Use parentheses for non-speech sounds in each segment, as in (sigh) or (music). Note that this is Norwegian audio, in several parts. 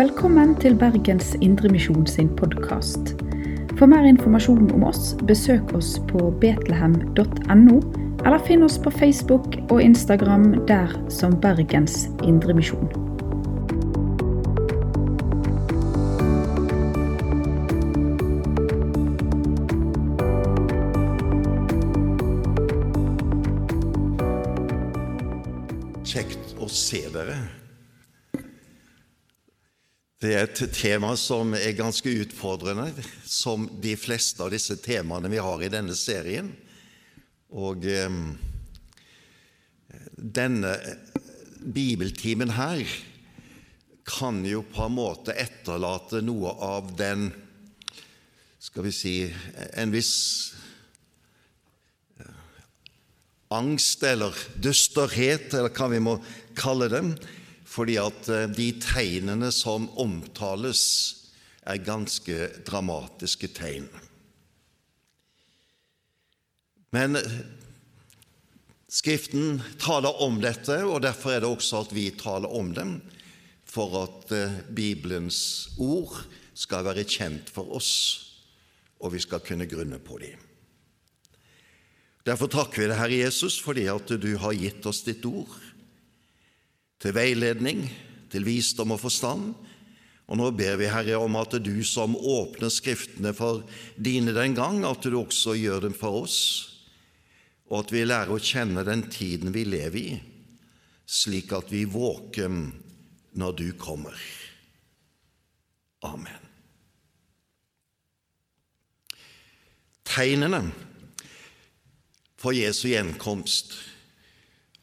Velkommen til Bergens Indremisjon sin podkast. For mer informasjon om oss, besøk oss på betlehem.no, eller finn oss på Facebook og Instagram der som Bergens Indremisjon. Kjekt å se dere. Det er et tema som er ganske utfordrende, som de fleste av disse temaene vi har i denne serien. Og eh, denne bibeltimen her kan jo på en måte etterlate noe av den Skal vi si en viss angst eller dysterhet, eller hva vi må kalle det, fordi at eh, de tegnene som omtales, er ganske dramatiske tegn. Men eh, Skriften taler om dette, og derfor er det også at vi taler om dem, for at eh, Bibelens ord skal være kjent for oss, og vi skal kunne grunne på dem. Derfor takker vi deg, Herre Jesus, fordi at du har gitt oss ditt ord til veiledning, til visdom og forstand. Og nå ber vi, Herre, om at du som åpner Skriftene for dine den gang, at du også gjør dem for oss, og at vi lærer å kjenne den tiden vi lever i, slik at vi våker når du kommer. Amen. Tegnene for Jesu gjenkomst.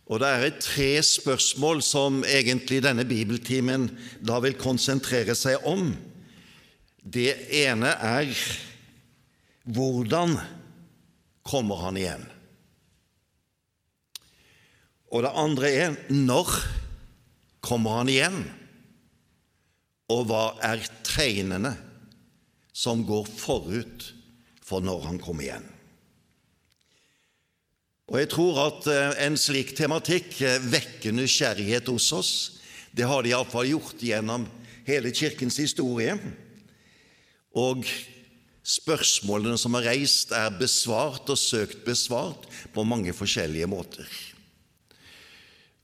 Og Det er tre spørsmål som egentlig denne bibeltimen da vil konsentrere seg om. Det ene er hvordan kommer han igjen? Og det andre er når kommer han igjen? Og hva er tegnene som går forut for når han kommer igjen? Og Jeg tror at eh, en slik tematikk eh, vekker nysgjerrighet hos oss. Det har de iallfall gjort gjennom hele Kirkens historie. Og spørsmålene som er reist, er besvart og søkt besvart på mange forskjellige måter.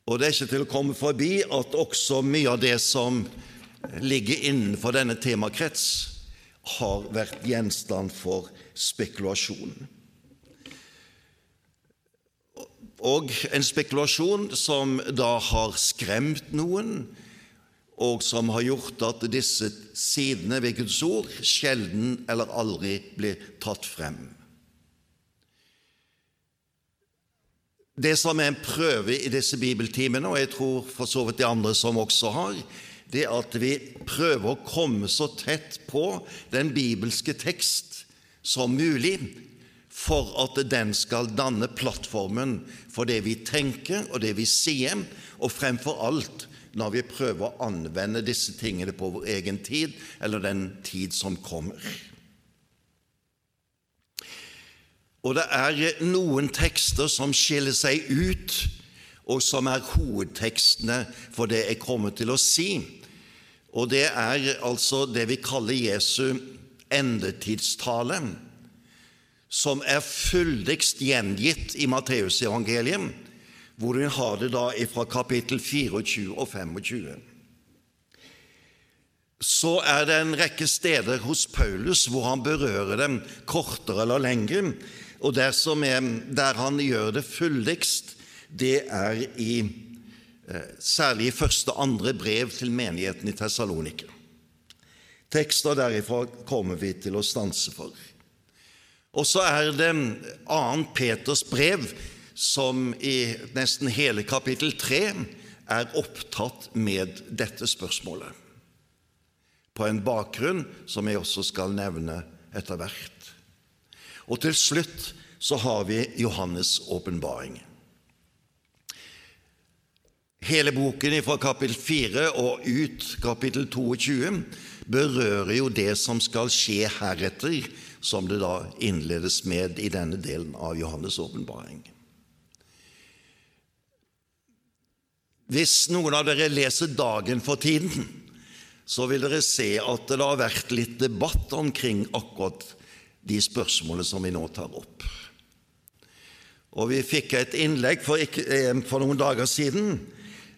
Og det er ikke til å komme forbi at også mye av det som ligger innenfor denne temakrets, har vært gjenstand for spekulasjon. Og en spekulasjon som da har skremt noen, og som har gjort at disse sidene ved Guds ord sjelden eller aldri blir tatt frem. Det som er en prøve i disse bibeltimene, og jeg tror for så vidt de andre som også har, det er at vi prøver å komme så tett på den bibelske tekst som mulig for at den skal danne plattformen for det vi tenker og det vi sier, og fremfor alt når vi prøver å anvende disse tingene på vår egen tid, eller den tid som kommer. Og det er noen tekster som skiller seg ut, og som er hovedtekstene for det jeg kommer til å si. Og det er altså det vi kaller Jesu endetidstale som er fyldigst gjengitt i Matteusevangeliet, hvor hun har det da fra kapittel 24 og 25. Så er det en rekke steder hos Paulus hvor han berører dem kortere eller lengre, og der, er, der han gjør det fyldigst, det er i eh, særlig i første og andre brev til menigheten i Tessalonika. Tekster derifra kommer vi til å stanse for. Og så er det 2. Peters brev, som i nesten hele kapittel 3 er opptatt med dette spørsmålet, på en bakgrunn som jeg også skal nevne etter hvert. Og til slutt så har vi Johannes' åpenbaring. Hele boken fra kapittel 4 og ut kapittel 22 berører jo det som skal skje heretter, som det da innledes med i denne delen av Johannes' åpenbaring. Hvis noen av dere leser Dagen for tiden, så vil dere se at det har vært litt debatt omkring akkurat de spørsmålene som vi nå tar opp. Og Vi fikk et innlegg for, ikke, eh, for noen dager siden,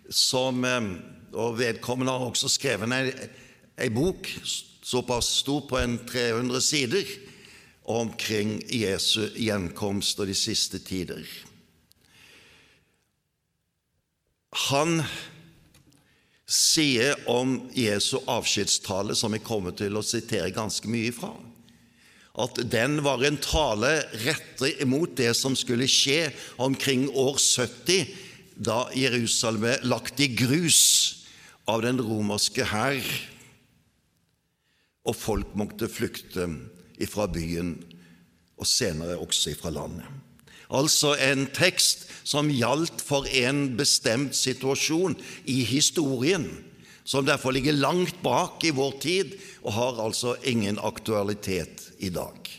som, eh, og vedkommende har også skrevet ei, ei bok såpass stor på en 300 sider omkring Jesu gjenkomst og de siste tider. Han sier om Jesu avskjedstale, som jeg kommer til å sitere ganske mye fra, at den var en tale rettet imot det som skulle skje omkring år 70, da Jerusalem ble lagt i grus av den romerske hær, og folk måtte flykte ifra byen og senere også ifra landet. Altså en tekst som gjaldt for en bestemt situasjon i historien, som derfor ligger langt bak i vår tid og har altså ingen aktualitet i dag.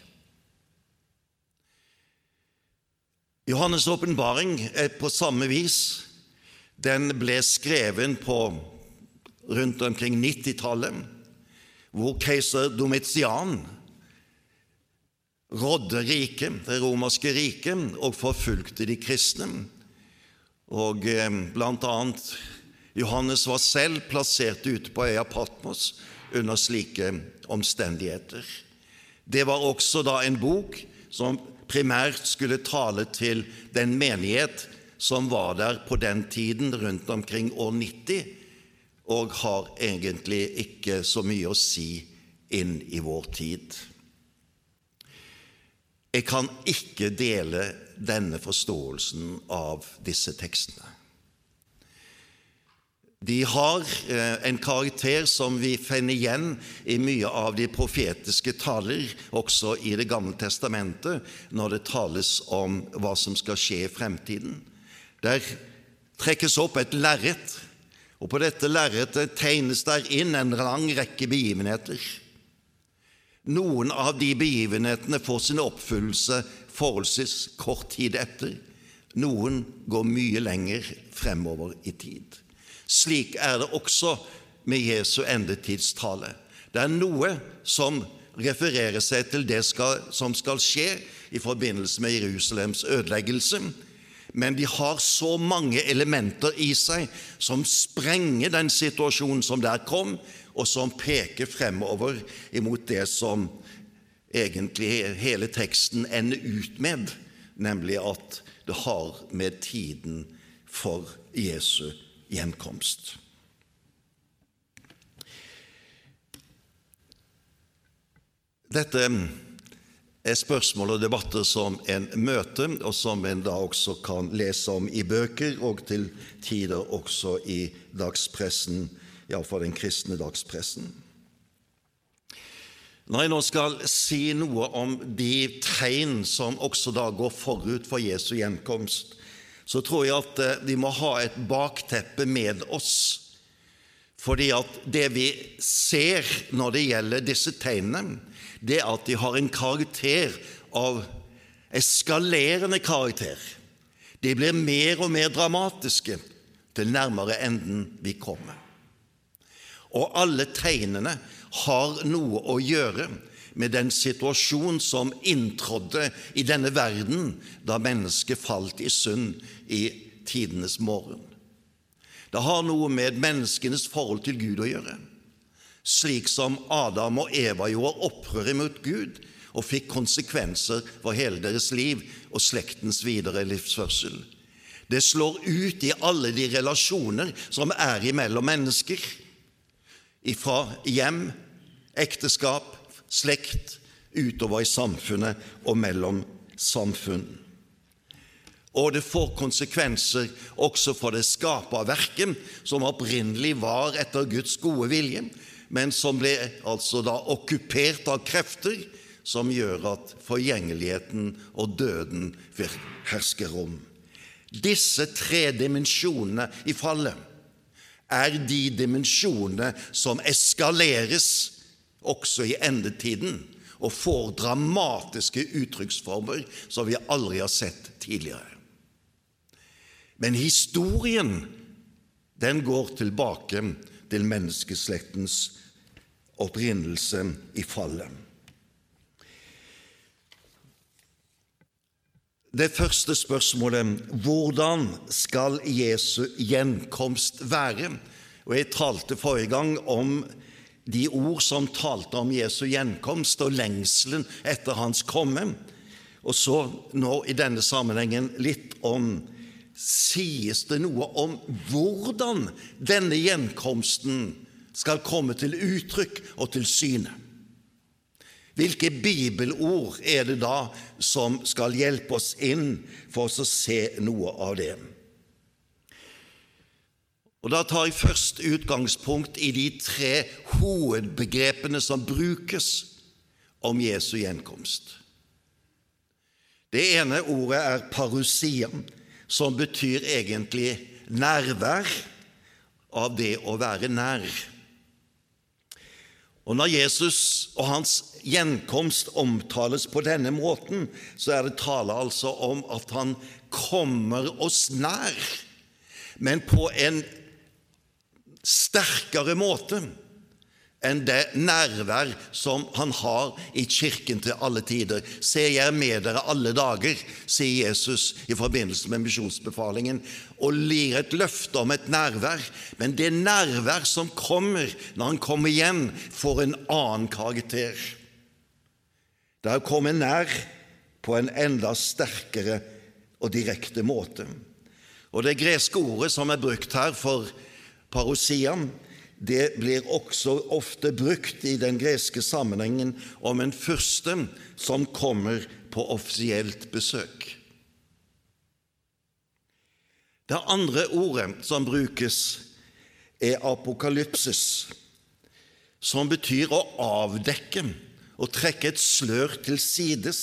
Johannes' åpenbaring er på samme vis. Den ble skrevet på rundt omkring 90-tallet, hvor keiser Domitian rådde riket, det romerske riket, og forfulgte de kristne. Og eh, blant annet Johannes var selv plassert ute på øya Patmos under slike omstendigheter. Det var også da en bok som primært skulle tale til den menighet som var der på den tiden, rundt omkring år 90, og har egentlig ikke så mye å si inn i vår tid. Jeg kan ikke dele denne forståelsen av disse tekstene. De har eh, en karakter som vi finner igjen i mye av de profetiske taler, også i Det gamle testamentet, når det tales om hva som skal skje i fremtiden. Der trekkes opp et lerret, og på dette lerretet tegnes der inn en lang rekke begivenheter. Noen av de begivenhetene får sin oppfyllelse forholdsvis kort tid etter. Noen går mye lenger fremover i tid. Slik er det også med Jesu endetidstale. Det er noe som refererer seg til det skal, som skal skje i forbindelse med Jerusalems ødeleggelse, men de har så mange elementer i seg som sprenger den situasjonen som der kom, og som peker fremover imot det som egentlig hele teksten ender ut med, nemlig at det har med tiden for Jesu gjenkomst. Dette er spørsmål og debatter som en møter, og som en da også kan lese om i bøker, og til tider også i dagspressen, iallfall den kristne dagspressen. Når jeg nå skal si noe om de tegn som også da går forut for Jesu gjenkomst, så tror jeg at eh, vi må ha et bakteppe med oss. Fordi at det vi ser når det gjelder disse tegnene, det er at de har en karakter av eskalerende karakter. De blir mer og mer dramatiske til nærmere enden vi kommer. Og alle tegnene har noe å gjøre med den situasjon som inntrådde i denne verden da mennesket falt i synd i tidenes morgen. Det har noe med menneskenes forhold til Gud å gjøre. Slik som Adam og Eva gjorde opprør mot Gud og fikk konsekvenser for hele deres liv og slektens videre livsførsel. Det slår ut i alle de relasjoner som er imellom mennesker, ifra hjem, ekteskap, slekt, utover i samfunnet og mellom samfunn. Og det får konsekvenser også for det skaperverket, som opprinnelig var etter Guds gode vilje, men som ble altså da okkupert av krefter som gjør at forgjengeligheten og døden hersker om. Disse tre dimensjonene i fallet er de dimensjonene som eskaleres også i endetiden og får dramatiske uttrykksformer som vi aldri har sett tidligere. Men historien den går tilbake til menneskeslektens opprinnelse i fallet. Det første spørsmålet hvordan skal Jesu gjenkomst være? Og Jeg talte forrige gang om de ord som talte om Jesu gjenkomst og lengselen etter hans komme. Og så nå i denne sammenhengen litt om Sies det noe om hvordan denne gjenkomsten skal komme til uttrykk og til syne? Hvilke bibelord er det da som skal hjelpe oss inn for oss å se noe av det? Og Da tar jeg først utgangspunkt i de tre hovedbegrepene som brukes om Jesu gjenkomst. Det ene ordet er parusia, som betyr egentlig nærvær av det å være nær. Og Når Jesus og hans gjenkomst omtales på denne måten, så er det tale altså om at han kommer oss nær, men på en sterkere måte enn det nærvær som han har i Kirken til alle tider. Se, jeg er med dere alle dager, sier Jesus i forbindelse med misjonsbefalingen, og lir et løfte om et nærvær. Men det nærvær som kommer når han kommer igjen, får en annen karakter. Det har kommet nær på en enda sterkere og direkte måte. Og Det greske ordet som er brukt her for Parosian, det blir også ofte brukt i den greske sammenhengen om en fyrste som kommer på offisielt besøk. Det andre ordet som brukes, er apokalypsis, som betyr å avdekke og trekke et slør til sides,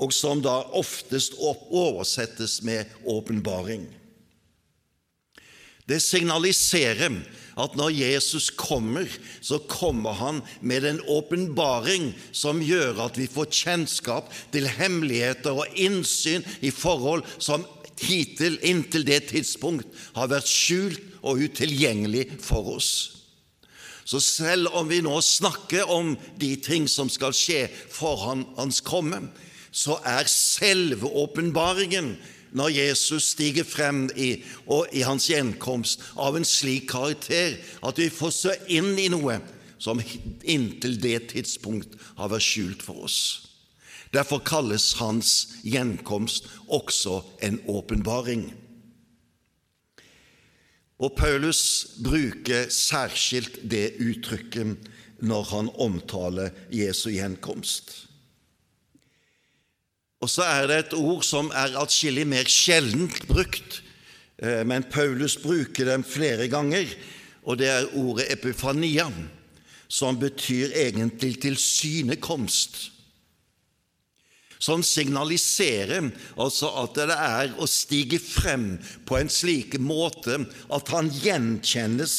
og som da oftest oversettes med åpenbaring. Det signaliserer at når Jesus kommer, så kommer han med en åpenbaring som gjør at vi får kjennskap til hemmeligheter og innsyn i forhold som hittil, inntil det tidspunkt, har vært skjult og utilgjengelig for oss. Så selv om vi nå snakker om de ting som skal skje foran hans komme, så er selve åpenbaringen når Jesus stiger frem i, i hans gjenkomst, av en slik karakter at vi får se inn i noe som inntil det tidspunkt har vært skjult for oss. Derfor kalles hans gjenkomst også en åpenbaring. Og Paulus bruker særskilt det uttrykket når han omtaler Jesu gjenkomst. Og så er det et ord som er atskillig mer sjeldent brukt, eh, men Paulus bruker dem flere ganger, og det er ordet epifania, som betyr egentlig tilsynekomst. Som signaliserer altså at det er å stige frem på en slik måte at han gjenkjennes.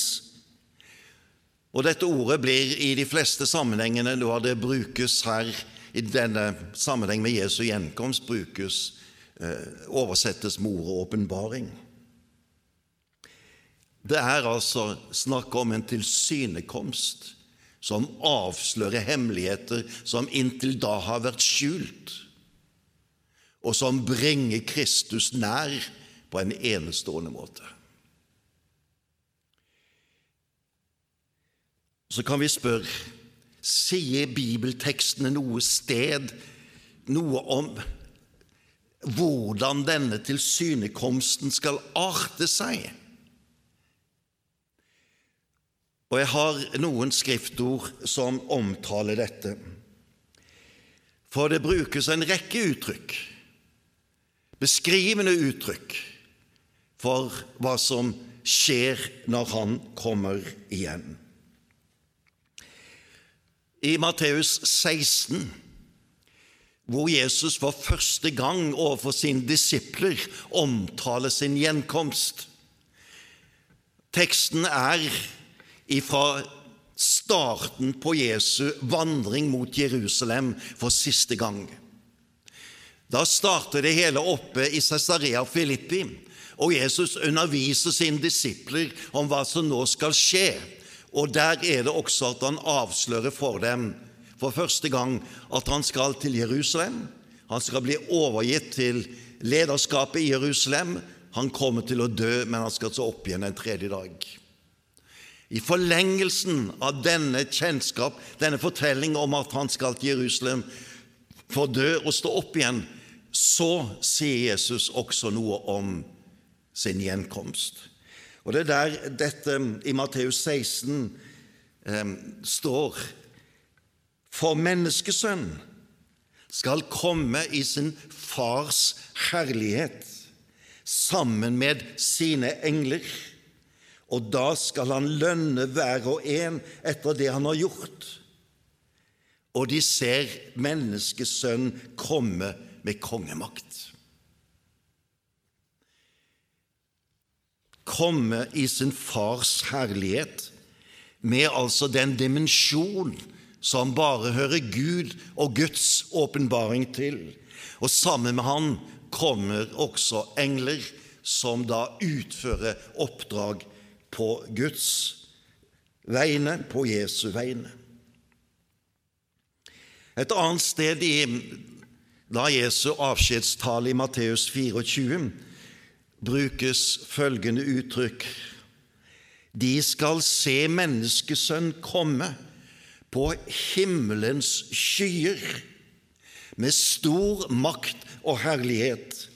Og Dette ordet blir i de fleste sammenhengene når det brukes her i denne sammenheng med Jesu gjenkomst brukes, eh, oversettes med ordet åpenbaring. Det er altså snakk om en tilsynekomst som avslører hemmeligheter som inntil da har vært skjult, og som bringer Kristus nær på en enestående måte. Så kan vi spørre Sier bibeltekstene noe sted noe om hvordan denne tilsynekomsten skal arte seg? Og jeg har noen skriftord som omtaler dette. For det brukes en rekke uttrykk, beskrivende uttrykk, for hva som skjer når Han kommer igjen. I Matteus 16, hvor Jesus for første gang overfor sine disipler omtaler sin gjenkomst. Teksten er ifra starten på Jesu vandring mot Jerusalem for siste gang. Da starter det hele oppe i Cesarea Filippi, Og Jesus underviser sine disipler om hva som nå skal skje. Og der er det også at han avslører for dem for første gang at han skal til Jerusalem. Han skal bli overgitt til lederskapet i Jerusalem. Han kommer til å dø, men han skal stå opp igjen en tredje dag. I forlengelsen av denne kjennskap, denne fortelling om at han skal til Jerusalem for å dø og stå opp igjen, så sier Jesus også noe om sin gjenkomst. Og Det er der dette i Matteus 16 eh, står For menneskesønn skal komme i sin fars herlighet sammen med sine engler, og da skal han lønne hver og en etter det han har gjort. Og de ser menneskesønn komme med kongemakt. Komme i sin fars herlighet, med altså den dimensjon som bare hører Gud og Guds åpenbaring til. Og sammen med han kommer også engler som da utfører oppdrag på Guds vegne, på Jesu vegne. Et annet sted i da Jesu avskjedstale i Matteus 24 brukes følgende uttrykk De skal se menneskesønn komme på himmelens skyer med stor makt og herlighet.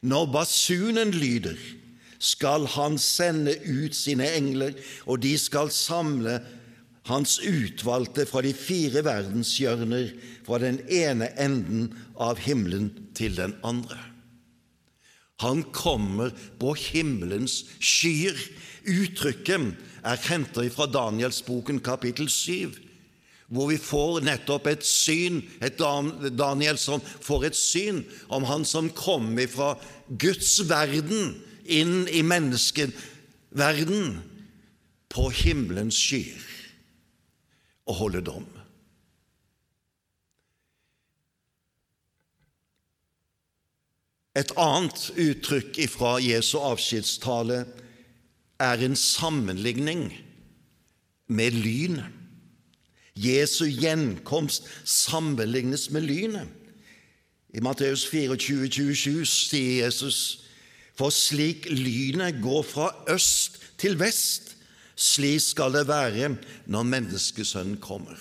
Når basunen lyder, skal han sende ut sine engler, og de skal samle hans utvalgte fra de fire verdenshjørner, fra den ene enden av himmelen til den andre. Han kommer på himmelens skyer. Uttrykket er hentet fra Danielsboken kapittel 7, hvor vi får nettopp et syn, et Daniel som får et syn om han som kommer fra Guds verden inn i menneskeverden på himmelens skyer og holde dom. Et annet uttrykk fra Jesu avskjedstale er en sammenligning med lynet. Jesu gjenkomst sammenlignes med lynet. I Matteus 24, 27 sier Jesus, for slik lynet går fra øst til vest, slik skal det være når Menneskesønnen kommer.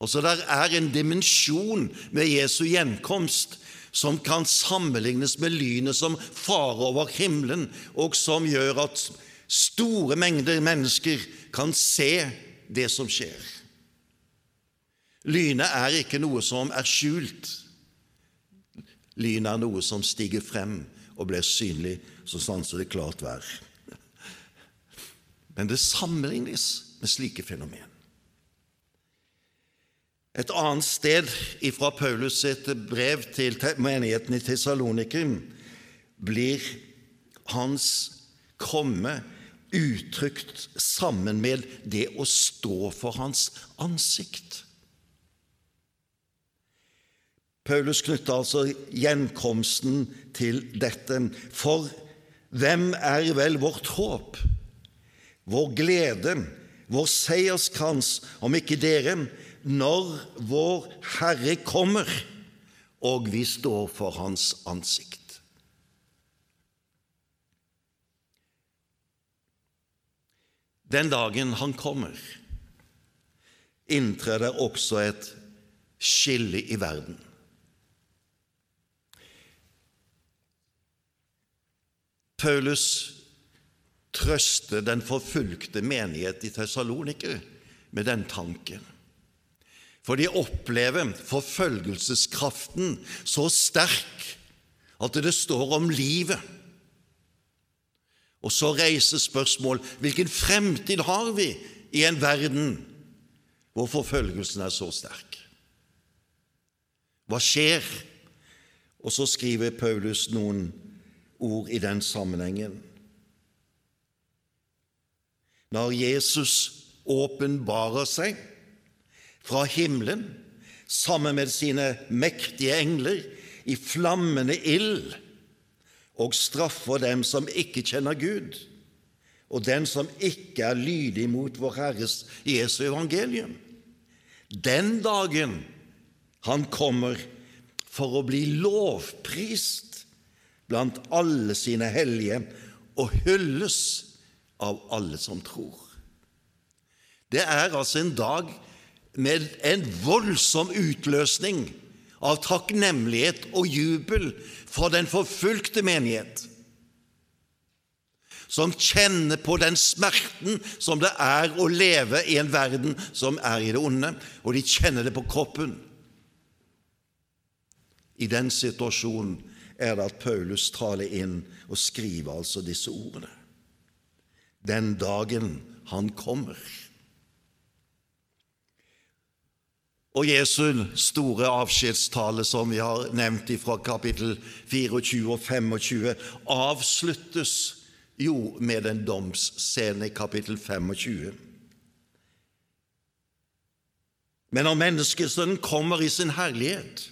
Og så der er en dimensjon med Jesu gjenkomst som kan sammenlignes med lynet som farer over himmelen, og som gjør at store mengder mennesker kan se det som skjer. Lynet er ikke noe som er skjult. Lynet er noe som stiger frem og blir synlig så sanser det klart vær. Men det sammenlignes med slike fenomen. Et annet sted fra Paulus sitt brev til menigheten i Tessalonikum blir hans komme uttrykt sammen med det å stå for hans ansikt. Paulus knytter altså gjenkomsten til dette. For hvem er vel vårt håp, vår glede, vår seierskrans, om ikke dere, når vår Herre kommer og vi står for Hans ansikt. Den dagen Han kommer, inntrer også et skille i verden. Paulus trøster den forfulgte menighet i Tessaloniker med den tanken for de opplever forfølgelseskraften så sterk at det står om livet. Og så reiser spørsmål hvilken fremtid har vi i en verden hvor forfølgelsen er så sterk? Hva skjer? Og så skriver Paulus noen ord i den sammenhengen. Når Jesus åpenbarer seg fra himmelen sammen med sine mektige engler i flammende ild og straffer dem som ikke kjenner Gud, og den som ikke er lydig mot vår Herres Jesu evangelium. Den dagen han kommer for å bli lovprist blant alle sine hellige og hylles av alle som tror. Det er altså en dag med en voldsom utløsning av takknemlighet og jubel for den forfulgte menighet, som kjenner på den smerten som det er å leve i en verden som er i det onde, og de kjenner det på kroppen. I den situasjonen er det at Paulus taler inn og skriver altså disse ordene. Den dagen han kommer. Og Jesu store avskjedstale, som vi har nevnt fra kapittel 24 og 25, avsluttes jo med en domsscene i kapittel 25. Men når menneskesønnen kommer i sin herlighet,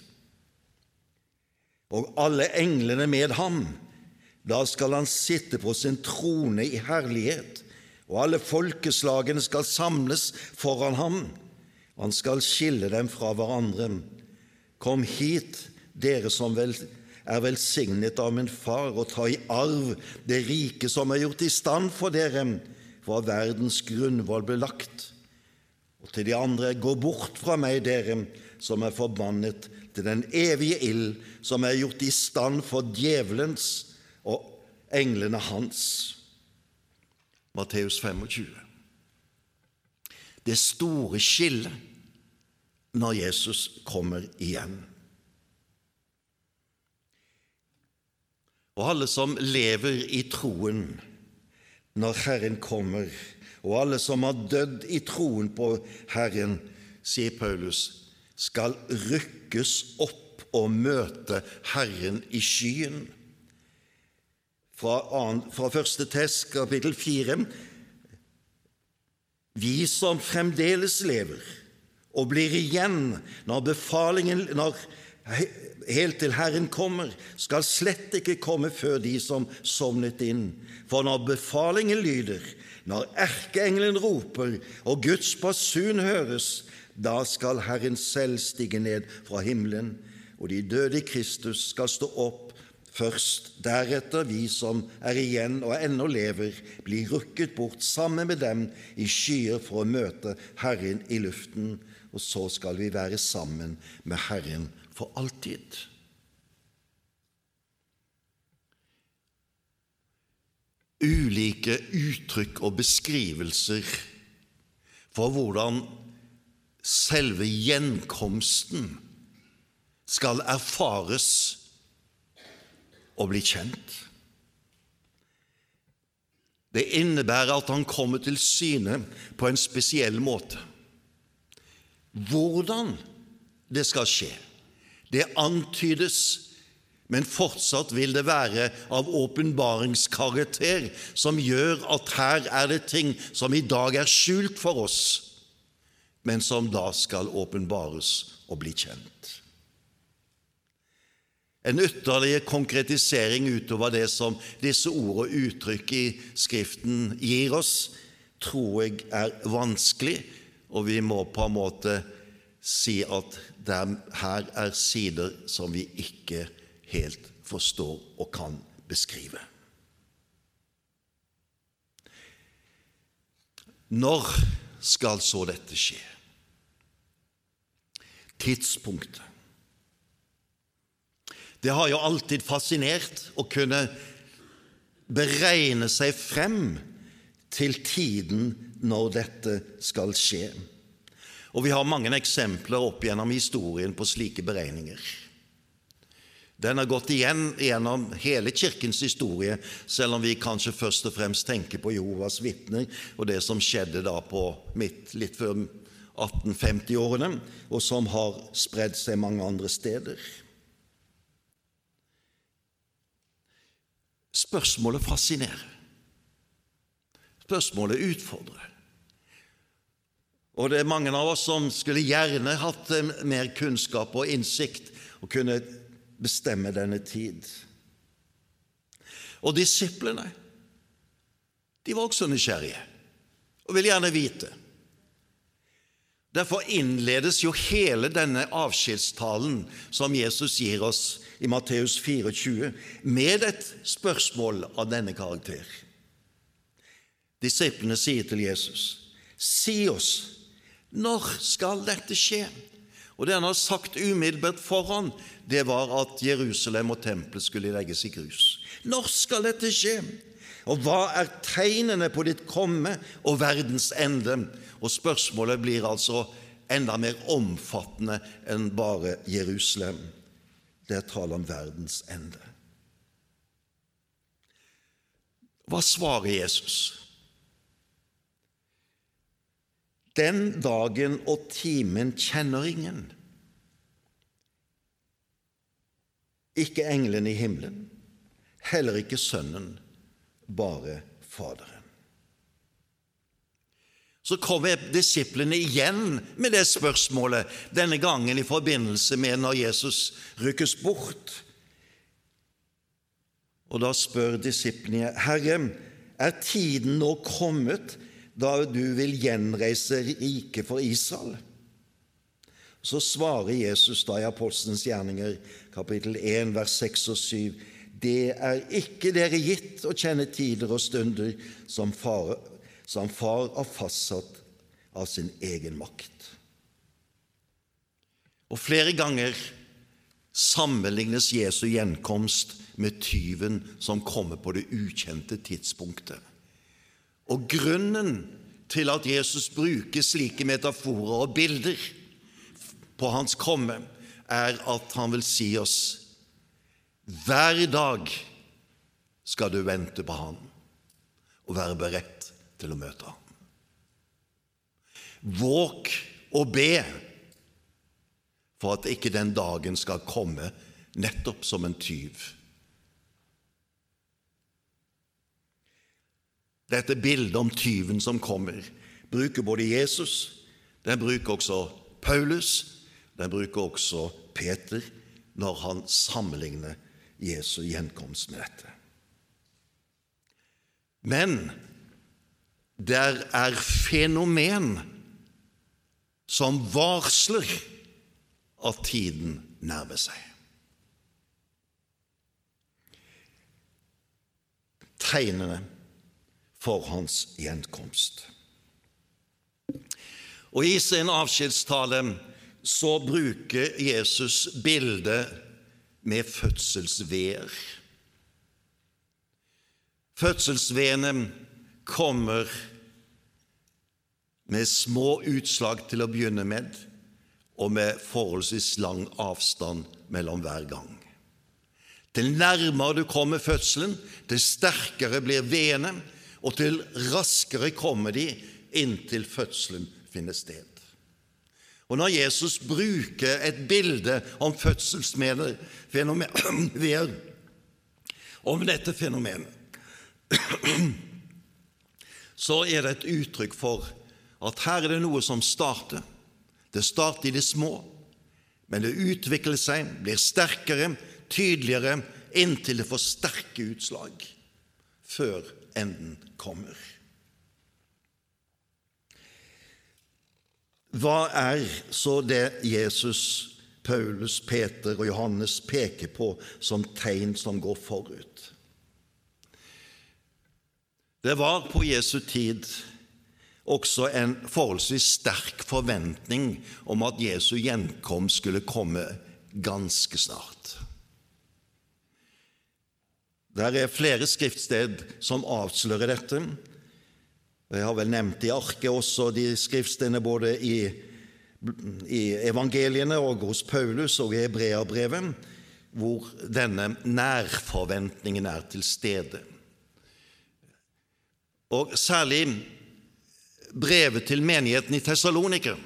og alle englene med ham. Da skal han sitte på sin trone i herlighet, og alle folkeslagene skal samles foran ham. Han skal skille dem fra hverandre. Kom hit, dere som vel er velsignet av min far, og ta i arv det rike som er gjort i stand for dere, for verdens grunnvoll ble lagt. Og til de andre, gå bort fra meg, dere som er forbannet til den evige ild som er gjort i stand for djevelens englene hans. Matteus 25. Det store skillet når Jesus kommer igjen. Og alle som lever i troen når Herren kommer, og alle som har dødd i troen på Herren, sier Paulus, skal rykkes opp og møte Herren i skyen. Fra, første test, kapittel fire Vi som fremdeles lever og blir igjen når befalingen når helt til Herren kommer, skal slett ikke komme før de som sovnet inn. For når befalingen lyder, når erkeengelen roper og Guds basun høres, da skal Herren selv stige ned fra himmelen, og de døde i Kristus skal stå opp først. Deretter vi som er igjen og ennå lever, blir rukket bort sammen med dem i skyer for å møte Herren i luften, og så skal vi være sammen med Herren for alltid. Ulike uttrykk og beskrivelser for hvordan selve gjenkomsten skal erfares og bli kjent. Det innebærer at han kommer til syne på en spesiell måte. Hvordan det skal skje, det antydes, men fortsatt vil det være av åpenbaringskarakter som gjør at her er det ting som i dag er skjult for oss men som da skal åpenbares og bli kjent. En ytterligere konkretisering utover det som disse ord og uttrykk i Skriften gir oss, tror jeg er vanskelig, og vi må på en måte si at der, her er sider som vi ikke helt forstår og kan beskrive. Når skal så dette skje? Tidspunktet. Det har jo alltid fascinert å kunne beregne seg frem til tiden når dette skal skje. Og vi har mange eksempler opp gjennom historien på slike beregninger. Den har gått igjen gjennom hele Kirkens historie, selv om vi kanskje først og fremst tenker på Jehovas vitner og det som skjedde da på midt, litt før 1850-årene, og som har spredd seg mange andre steder. Spørsmålet fascinerer. Spørsmålet utfordrer. Og det er mange av oss som skulle gjerne hatt mer kunnskap og innsikt og kunne bestemme denne tid. Og disiplene, de var også nysgjerrige og ville gjerne vite. Derfor innledes jo hele denne avskjedstalen som Jesus gir oss i Matteus 24, med et spørsmål av denne karakter. Disiplene sier til Jesus, 'Si oss, når skal dette skje?' Og det han har sagt umiddelbart foran, det var at Jerusalem og tempelet skulle legges i grus. Når skal dette skje? Og hva er tegnene på ditt komme og verdens ende? Og spørsmålet blir altså enda mer omfattende enn bare Jerusalem. Det er tale om verdens ende. Hva svarer Jesus? Den dagen og timen kjenner ingen. Ikke englene i himmelen, heller ikke Sønnen, bare Faderen. Så kommer disiplene igjen med det spørsmålet, denne gangen i forbindelse med når Jesus rykkes bort. Og da spør disiplene, Herre, er tiden nå kommet da du vil gjenreise riket for Israel? Så svarer Jesus da i Apostelens gjerninger, kapittel 1, vers 6 og 7, det er ikke dere gitt å kjenne tider og stunder som far, som far har fastsatt av sin egen makt. Og flere ganger sammenlignes Jesu gjenkomst med tyven som kommer på det ukjente tidspunktet. Og grunnen til at Jesus bruker slike metaforer og bilder på hans komme, er at han vil si oss hver dag skal du vente på ham og være beredt til å møte ham. Våg å be for at ikke den dagen skal komme nettopp som en tyv. Dette bildet om tyven som kommer, bruker både Jesus, den bruker også Paulus, den bruker også Peter når han sammenligner Jesu gjenkomst med dette. Men der er fenomen som varsler at tiden nærmer seg. Tegnene for hans gjenkomst. Og I sin avskjedstale så bruker Jesus bildet med fødselsveer. Fødselsveene kommer med små utslag til å begynne med, og med forholdsvis lang avstand mellom hver gang. Til nærmere du kommer fødselen, til sterkere blir veene, og til raskere kommer de inntil fødselen finner sted. Og Når Jesus bruker et bilde om fødselsfenomener (clears throat) om dette fenomenet, (clears throat) så er det et uttrykk for at her er det noe som starter. Det starter i det små, men det utvikler seg, blir sterkere, tydeligere, inntil det får sterke utslag før enden kommer. Hva er så det Jesus, Paulus, Peter og Johannes peker på som tegn som går forut? Det var på Jesu tid også en forholdsvis sterk forventning om at Jesu gjenkomst skulle komme ganske snart. Der er flere skriftsted som avslører dette. Jeg har vel nevnt i arket også de skriftstedene både i, i evangeliene og hos Paulus og i Hebreabrevet, hvor denne nærforventningen er til stede. Og særlig brevet til menigheten i Tessaloniker.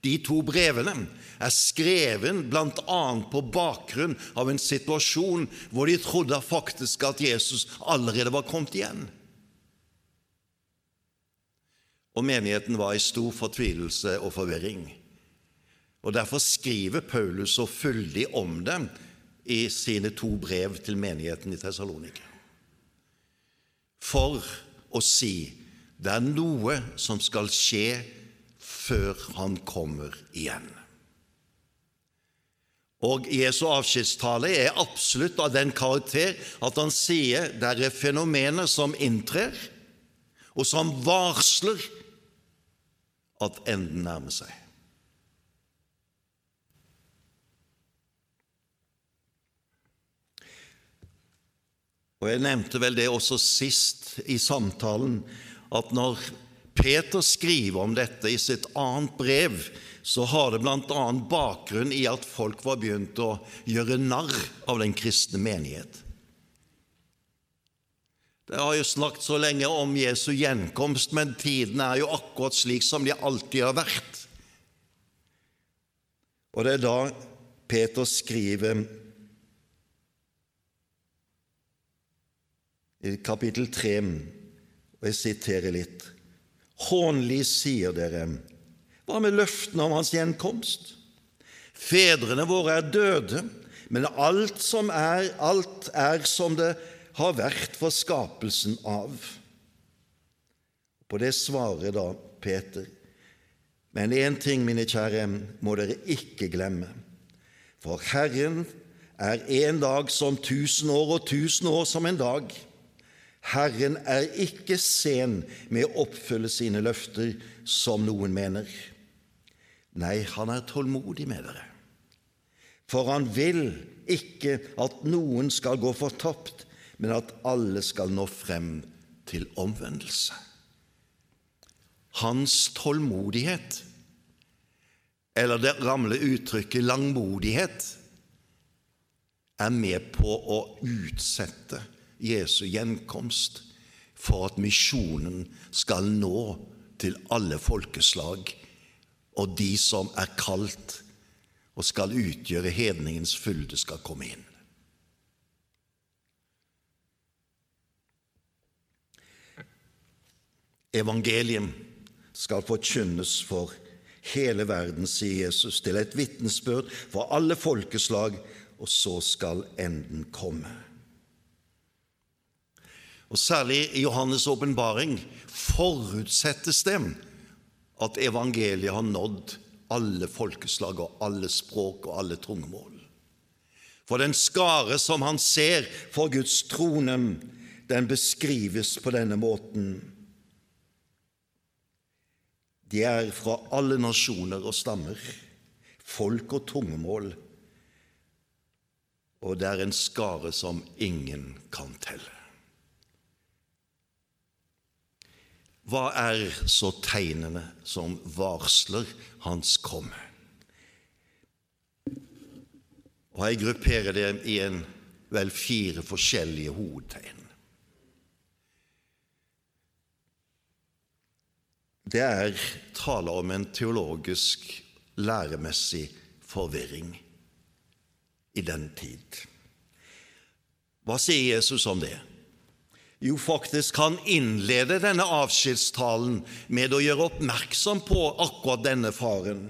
De to brevene er skreven bl.a. på bakgrunn av en situasjon hvor de trodde faktisk at Jesus allerede var kommet igjen og menigheten var i stor fortvilelse og forvirring. Og Derfor skriver Paulus så fyldig om dem i sine to brev til menigheten i Tessalonika. for å si det er noe som skal skje før han kommer igjen. Og Jesu avskjedstale er absolutt av den karakter at han sier det er fenomener som inntrer, og som varsler at enden nærmer seg. Og Jeg nevnte vel det også sist i samtalen, at når Peter skriver om dette i sitt annet brev, så har det bl.a. bakgrunn i at folk var begynt å gjøre narr av den kristne menighet. Det har jo snakket så lenge om Jesu gjenkomst, men tiden er jo akkurat slik som de alltid har vært. Og det er da Peter skriver i kapittel 3, og jeg siterer litt Hånlig sier dere, hva med løftene om hans gjenkomst? Fedrene våre er døde, men alt som er, alt er som det har vært for skapelsen av. På det svarer da Peter, men én ting, mine kjære, må dere ikke glemme. For Herren er en dag som tusen år, og tusen år som en dag. Herren er ikke sen med å oppfylle sine løfter, som noen mener. Nei, han er tålmodig med dere. For han vil ikke at noen skal gå fortapt, men at alle skal nå frem til omvendelse. Hans tålmodighet, eller det gamle uttrykket langmodighet, er med på å utsette Jesu gjenkomst for at misjonen skal nå til alle folkeslag, og de som er kalt og skal utgjøre hedningens fylde, skal komme inn. Evangelium skal forkynnes for hele verden, sier Jesus, til et vitnesbyrd for alle folkeslag, og så skal enden komme. Og Særlig i Johannes' åpenbaring forutsettes det at evangeliet har nådd alle folkeslag og alle språk og alle tungemål. For den skare som han ser for Guds trone, den beskrives på denne måten. De er fra alle nasjoner og stammer, folk og tungemål, og det er en skare som ingen kan telle. Hva er så tegnene som varsler hans komme? Og Jeg grupperer det i en vel fire forskjellige hovedtegn. Det er tale om en teologisk, læremessig forvirring i den tid. Hva sier Jesus om det? Jo, faktisk, han innleder denne avskjedstalen med å gjøre oppmerksom på akkurat denne faren.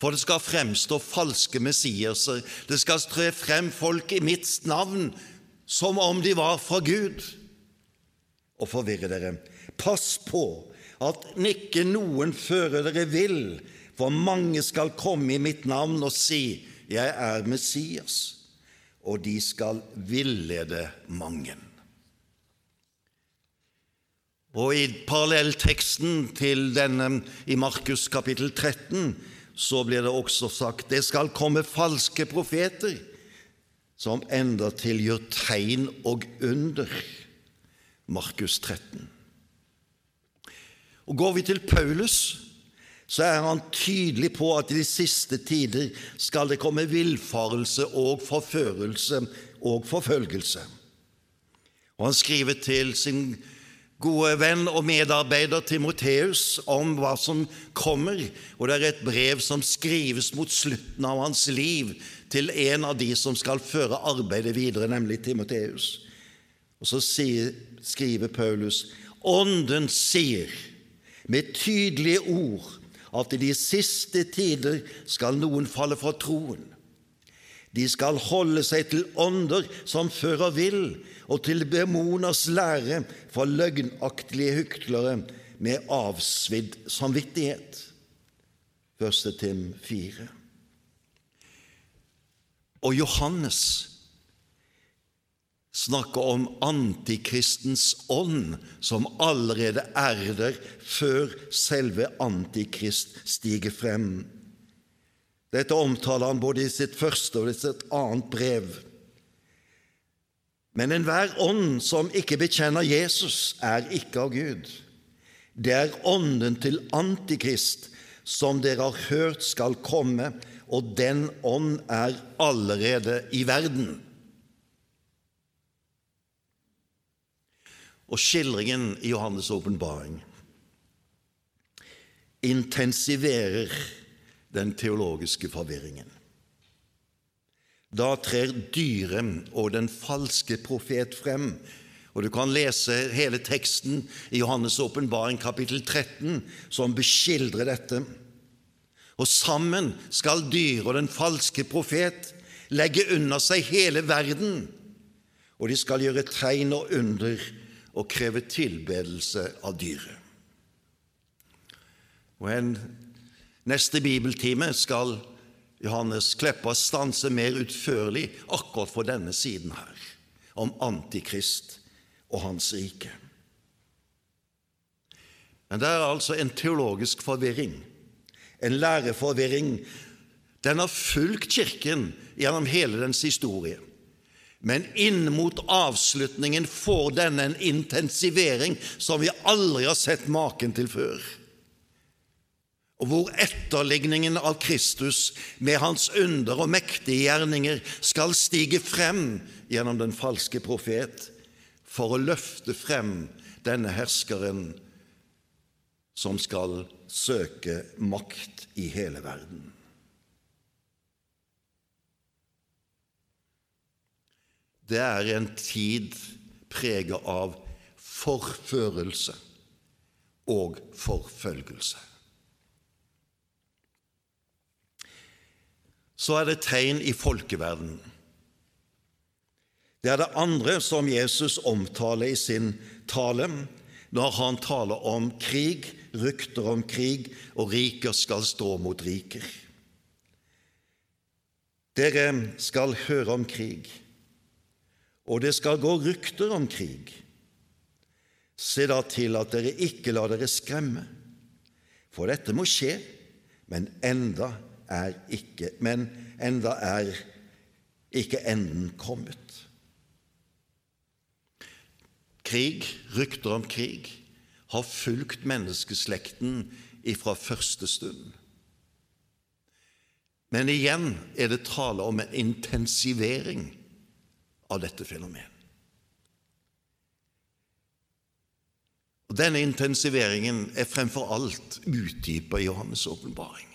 For det skal fremstå falske messiaser, det skal tre frem folk i mitt navn som om de var fra Gud. Og forvirre dere. Pass på at ikke noen fører dere vill, for mange skal komme i mitt navn og si, Jeg er Messias, og de skal villede mange. Og i parallellteksten til denne i Markus kapittel 13 så blir det også sagt det skal komme falske profeter som endatil gjør tegn og under. Markus 13. Og Går vi til Paulus, så er han tydelig på at i de siste tider skal det komme villfarelse og forførelse og forfølgelse. Og Han skriver til sin gode venn og medarbeider Timoteus om hva som kommer, og det er et brev som skrives mot slutten av hans liv til en av de som skal føre arbeidet videre, nemlig Timoteus. Og så sier, skriver Paulus Ånden sier med tydelige ord at i de siste tider skal noen falle fra troen. De skal holde seg til ånder som fører vill, og til demoners lære fra løgnaktige hyklere med avsvidd samvittighet. Første Tim 4. Og Johannes snakker om antikristens ånd, som allerede er der før selve antikrist stiger frem. Dette omtaler han både i sitt første og i sitt annet brev. Men enhver ånd som ikke bekjenner Jesus, er ikke av Gud. Det er ånden til Antikrist, som dere har hørt skal komme, og den ånd er allerede i verden. Og skildringen i Johannes' åpenbaring intensiverer den teologiske forvirringen. Da trer dyret og den falske profet frem, og du kan lese hele teksten i Johannes' åpenbaring kapittel 13, som beskildrer dette. Og sammen skal dyret og den falske profet legge unna seg hele verden, og de skal gjøre tegn og under og kreve tilbedelse av dyret. Og en Neste bibeltime skal Johannes Kleppa stanser mer utførlig akkurat for denne siden her, om Antikrist og hans rike. Men det er altså en teologisk forvirring, en læreforvirring. Den har fulgt Kirken gjennom hele dens historie. Men inn mot avslutningen får denne en intensivering som vi aldri har sett maken til før og hvor etterligningen av Kristus med hans under og mektige gjerninger skal stige frem gjennom den falske profet for å løfte frem denne herskeren som skal søke makt i hele verden. Det er en tid preget av forførelse og forfølgelse. Så er det tegn i folkeverdenen. Det er det andre som Jesus omtaler i sin tale når han taler om krig, rykter om krig, og riker skal stå mot riker. Dere skal høre om krig, og det skal gå rykter om krig. Se da til at dere ikke lar dere skremme, for dette må skje, men enda er ikke Men enda er ikke enden kommet. Krig, rykter om krig, har fulgt menneskeslekten ifra første stund. Men igjen er det tale om en intensivering av dette fenomenet. Og Denne intensiveringen er fremfor alt utdypa i Johannes' åpenbaring.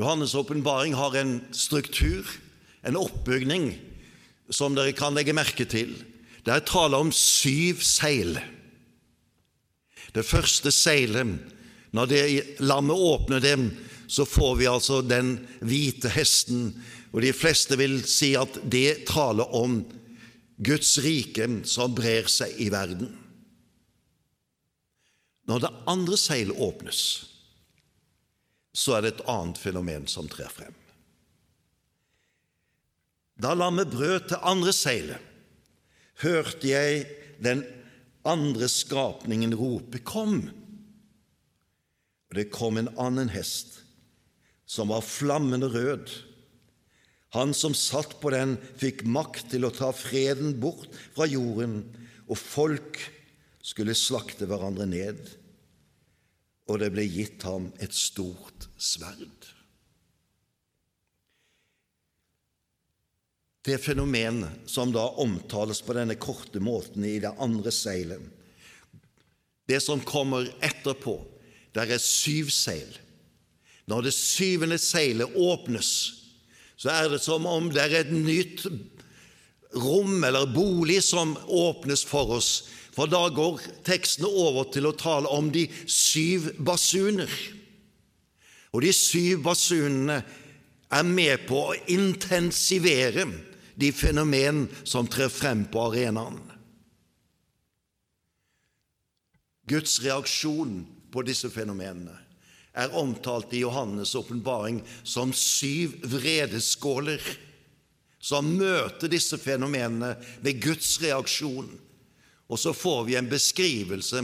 Johannes' åpenbaring har en struktur, en oppbygning, som dere kan legge merke til. Det er tale om syv seil. Det første seilet, når det lammet åpner dem, så får vi altså den hvite hesten, og de fleste vil si at det taler om Guds rike som brer seg i verden. Når det andre seilet åpnes, så er det et annet fenomen som trer frem. Da lammet brøt til andre seilet, hørte jeg den andre skapningen rope 'Kom!' Og det kom en annen hest, som var flammende rød. Han som satt på den, fikk makt til å ta freden bort fra jorden, og folk skulle slakte hverandre ned og det ble gitt ham et stort sverd. Det fenomenet som da omtales på denne korte måten i det andre seilet, det som kommer etterpå, der er syv seil. Når det syvende seilet åpnes, så er det som om det er et nytt rom eller bolig som åpnes for oss, for da går tekstene over til å tale om de syv basuner. Og de syv basunene er med på å intensivere de fenomen som trer frem på arenaen. Guds reaksjon på disse fenomenene er omtalt i Johannes' åpenbaring som syv vredeskåler som møter disse fenomenene med Guds reaksjon. Og så får vi en beskrivelse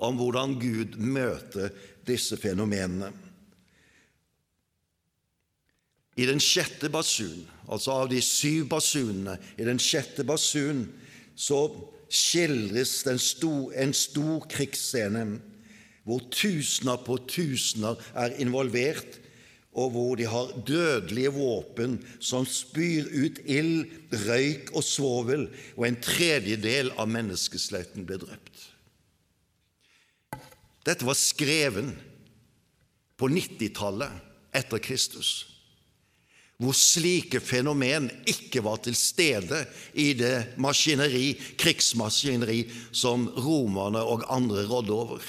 om hvordan Gud møter disse fenomenene. I den sjette basun, altså av de syv basunene, i den sjette basun så skildres stor, en stor krigsscene hvor tusener på tusener er involvert, og hvor de har dødelige våpen som spyr ut ild, røyk og svovel, og en tredjedel av menneskeslekten ble drept. Dette var skreven på 90-tallet etter Kristus, hvor slike fenomen ikke var til stede i det maskineri, krigsmaskineri som romerne og andre rådde over.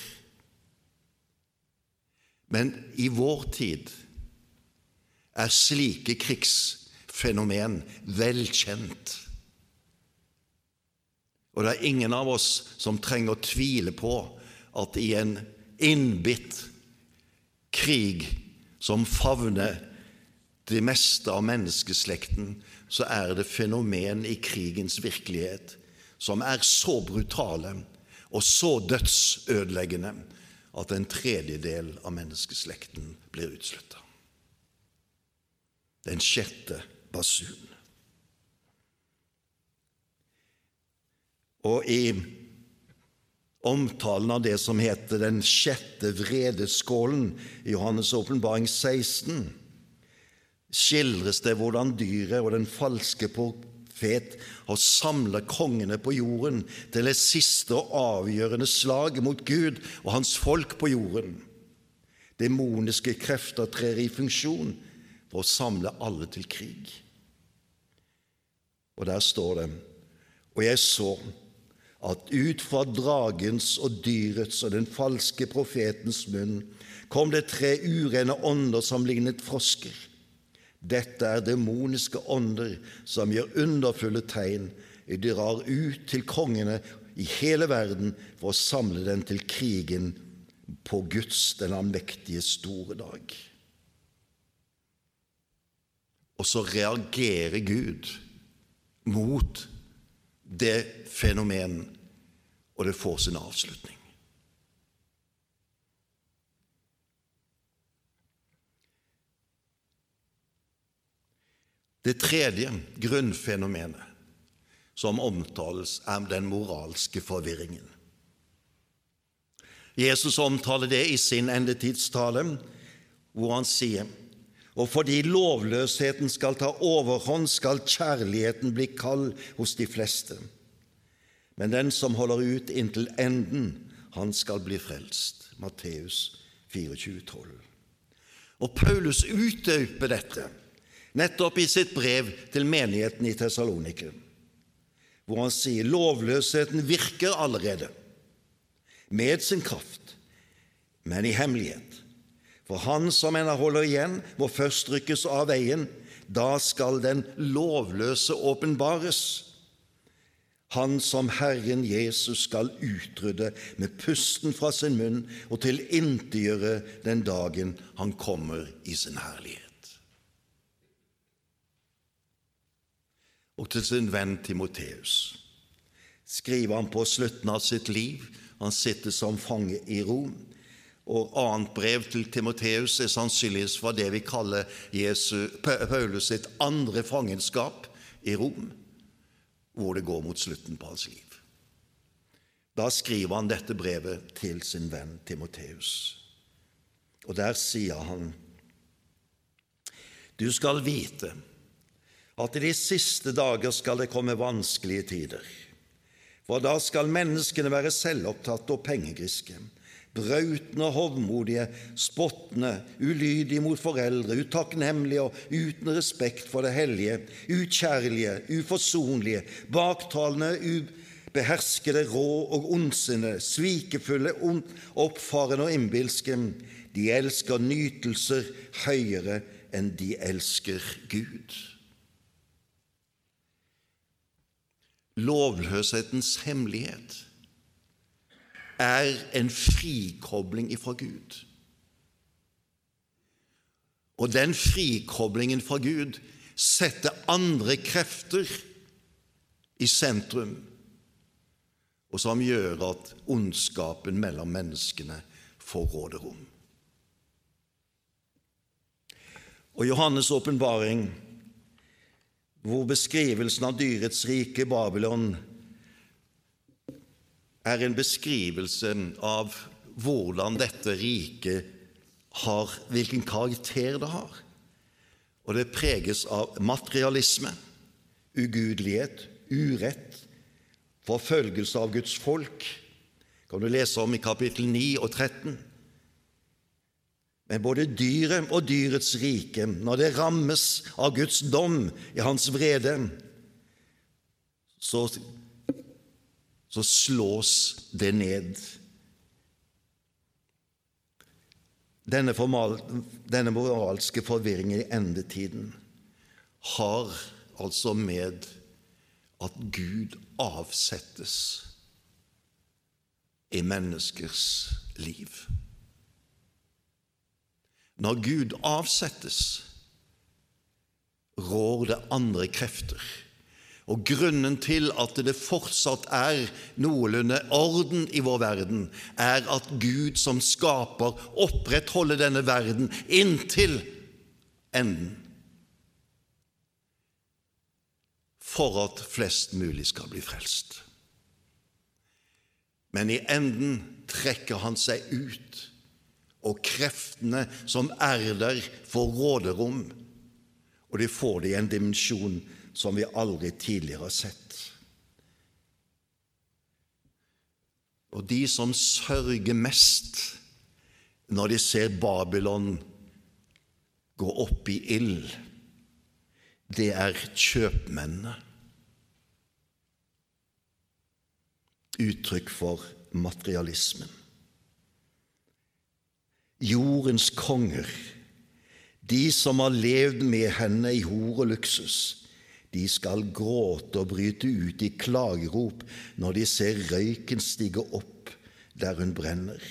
Men i vår tid er slike krigsfenomen velkjent. Og det er ingen av oss som trenger å tvile på at i en innbitt krig som favner det meste av menneskeslekten, så er det fenomen i krigens virkelighet som er så brutale og så dødsødeleggende at en tredjedel av menneskeslekten blir utsletta. Den sjette basun. Og i omtalen av det som heter den sjette vredeskålen i Johannes' åpenbaring 16, skildres det hvordan dyret og den falske profet har samlet kongene på jorden til et siste og avgjørende slag mot Gud og hans folk på jorden. Demoniske krefter trer i funksjon for å samle alle til krig. Og der står det Og jeg så at ut fra dragens og dyrets og den falske profetens munn kom det tre urene ånder som lignet frosker. Dette er demoniske ånder som gjør underfulle tegn. De drar ut til kongene i hele verden for å samle dem til krigen på Guds, den allmektige, store dag. Og så reagerer Gud mot det fenomen, og det får sin avslutning. Det tredje grunnfenomenet som omtales, er den moralske forvirringen. Jesus omtaler det i sin endetidstale, hvor han sier og fordi lovløsheten skal ta overhånd, skal kjærligheten bli kald hos de fleste. Men den som holder ut inntil enden, han skal bli frelst. Matteus 24, 12. Og Paulus utdyper dette nettopp i sitt brev til menigheten i Tessalonike, hvor han sier lovløsheten virker allerede med sin kraft, men i hemmelighet. For han som ennå holder igjen, må først rykkes av veien. Da skal den lovløse åpenbares. Han som Herren Jesus skal utrydde med pusten fra sin munn og tilintetgjøre den dagen han kommer i sin herlighet. Og til sin venn Timoteus skriver han på slutten av sitt liv. Han sitter som fange i Rom og annet brev til Timoteus er sannsynligvis fra det vi kaller Jesus, Paulus sitt andre fangenskap i Rom, hvor det går mot slutten på hans liv. Da skriver han dette brevet til sin venn Timoteus. Og der sier han Du skal vite at i de siste dager skal det komme vanskelige tider. For da skal menneskene være selvopptatte og pengegriske brautende hovmodige, spottende, ulydige mot foreldre, utakknemlige og uten respekt for det hellige, ukjærlige, uforsonlige, baktalende, ubeherskede, rå og ondsinne, svikefulle, oppfarende og innbilske. De elsker nytelser høyere enn de elsker Gud. Lovløshetens hemmelighet er en frikobling ifra Gud. Og den frikoblingen fra Gud setter andre krefter i sentrum, og som gjør at ondskapen mellom menneskene får råderom. Og Johannes' åpenbaring, hvor beskrivelsen av dyrets rike Babylon er en beskrivelse av hvordan dette riket har, hvilken karakter det har. Og det preges av materialisme, ugudelighet, urett, forfølgelse av Guds folk. kan du lese om i kapittel 9 og 13. Men både dyret og dyrets rike, når det rammes av Guds dom i hans vrede, så, så slås det ned. Denne, formal, denne moralske forvirringen i endetiden har altså med at Gud avsettes i menneskers liv. Når Gud avsettes, rår det andre krefter og grunnen til at det fortsatt er noenlunde orden i vår verden, er at Gud som skaper, opprettholder denne verden inntil enden. For at flest mulig skal bli frelst. Men i enden trekker han seg ut, og kreftene som er der, får råderom, og de får det i en dimensjon som vi aldri tidligere har sett. Og de som sørger mest når de ser Babylon gå opp i ild, det er kjøpmennene. Uttrykk for materialismen. Jordens konger, de som har levd med henne i hor og luksus, de skal gråte og bryte ut i klagerop når de ser røyken stige opp der hun brenner.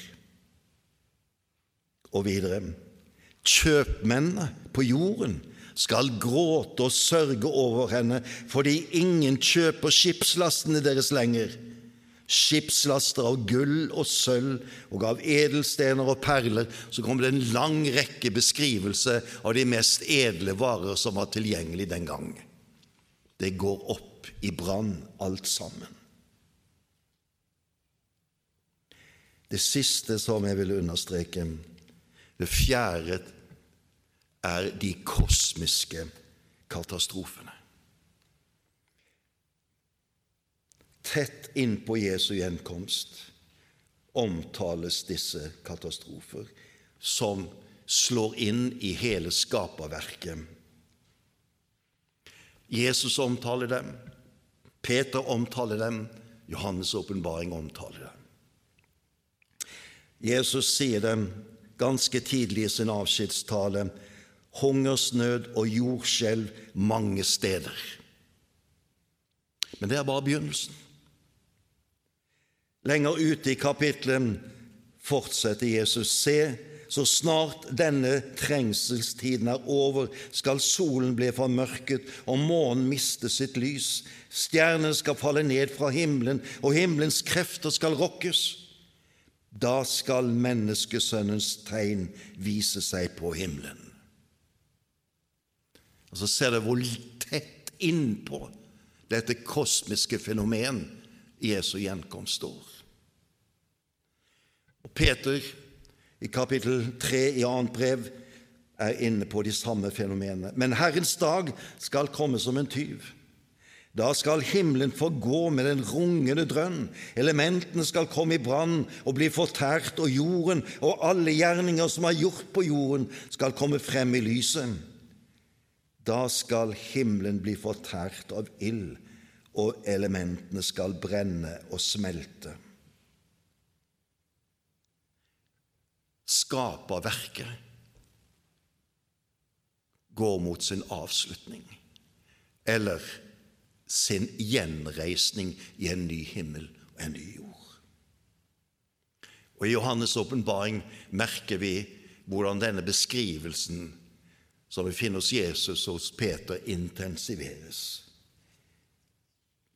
Og videre kjøpmennene på jorden skal gråte og sørge over henne fordi ingen kjøper skipslastene deres lenger. Skipslaster av gull og sølv og av edelstener og perler. Så kommer det en lang rekke beskrivelser av de mest edle varer som var tilgjengelig den gang. Det går opp i brann, alt sammen. Det siste som jeg vil understreke, det fjerde, er de kosmiske katastrofene. Tett innpå Jesu gjenkomst omtales disse katastrofer som slår inn i hele skaperverket Jesus omtaler dem, Peter omtaler dem, Johannes' åpenbaring omtaler dem. Jesus sier dem ganske tidlig i sin avskjedstale hungersnød og jordskjelv mange steder. Men det er bare begynnelsen. Lenger ute i kapitlet fortsetter Jesus. Se, så snart denne trengselstiden er over, skal solen bli formørket og månen miste sitt lys. Stjernene skal falle ned fra himmelen, og himmelens krefter skal rokkes. Da skal menneskesønnens tegn vise seg på himmelen. Og Så ser du hvor tett innpå dette kosmiske fenomen Jesu gjenkomst står. Og Peter i kapittel 3 i annet brev er inne på de samme fenomenene. Men Herrens dag skal komme som en tyv. Da skal himmelen få gå med den rungende drønn, elementene skal komme i brann og bli fortært, og jorden og alle gjerninger som er gjort på jorden, skal komme frem i lyset. Da skal himmelen bli fortært av ild, og elementene skal brenne og smelte. Skaperverket går mot sin avslutning, eller sin gjenreisning i en ny himmel og en ny jord. Og I Johannes' åpenbaring merker vi hvordan denne beskrivelsen som vi finner hos Jesus hos Peter, intensiveres.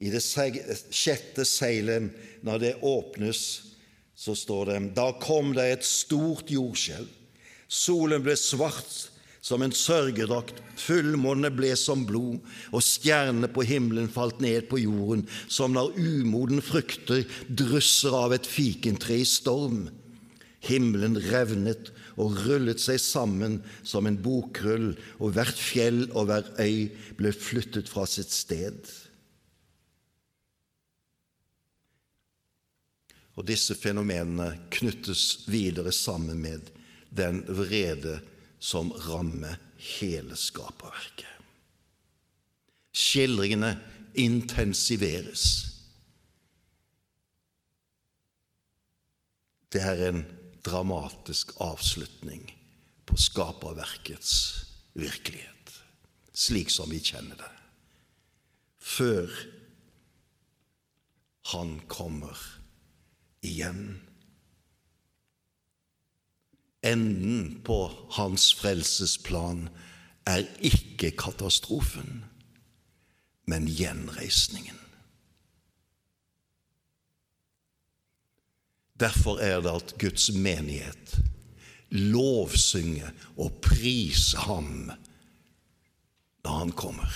I det sjette seilet, når det åpnes, så står det Da kom det et stort jordskjelv. Solen ble svart som en sørgedrakt, fullmåne ble som blod, og stjernene på himmelen falt ned på jorden, som når umoden frukter drysser av et fikentre i storm. Himmelen revnet og rullet seg sammen som en bokrull, og hvert fjell og hver øy ble flyttet fra sitt sted. Og disse fenomenene knyttes videre sammen med den vrede som rammer hele skaperverket. Skildringene intensiveres. Det er en dramatisk avslutning på skaperverkets virkelighet, slik som vi kjenner det, før han kommer igjen. Enden på hans frelsesplan er ikke katastrofen, men gjenreisningen. Derfor er det at Guds menighet lovsynger og priser ham når han kommer.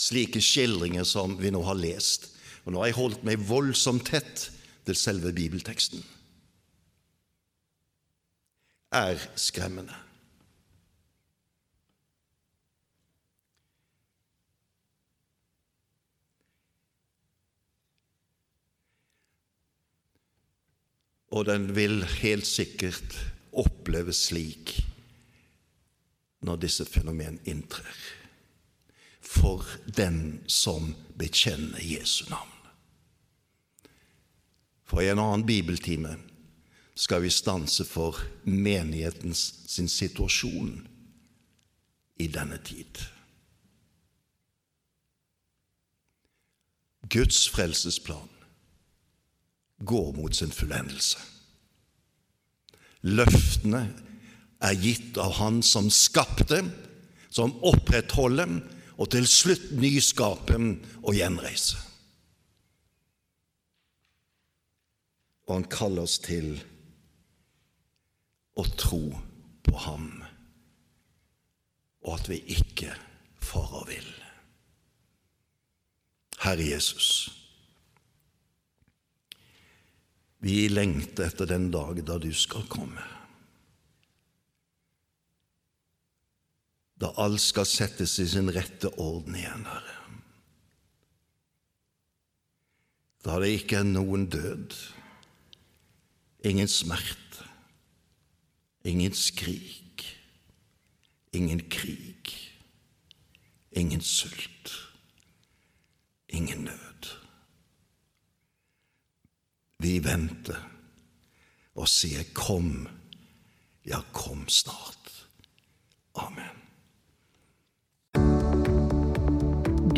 Slike skildringer som vi nå har lest, og nå har jeg holdt meg voldsomt tett til selve bibelteksten, er skremmende. Og den vil helt sikkert oppleves slik når disse fenomen inntrer. For den som bekjenner Jesu navn. For i en annen bibeltime skal vi stanse for menighetens sin situasjon i denne tid. Guds frelsesplan går mot sin fullendelse. Løftene er gitt av Han som skapte, som opprettholder og til slutt nyskaper og gjenreise. Og han kaller oss til å tro på ham, og at vi ikke farer vill. Herre Jesus. Vi lengter etter den dag da du skal komme. Da alt skal settes i sin rette orden igjen, Herre. Da det ikke er noen død, ingen smerte, ingen skrik, ingen krig, ingen sult, ingen nød. Vi venter og sier 'Kom, ja, kom snart'. Amen.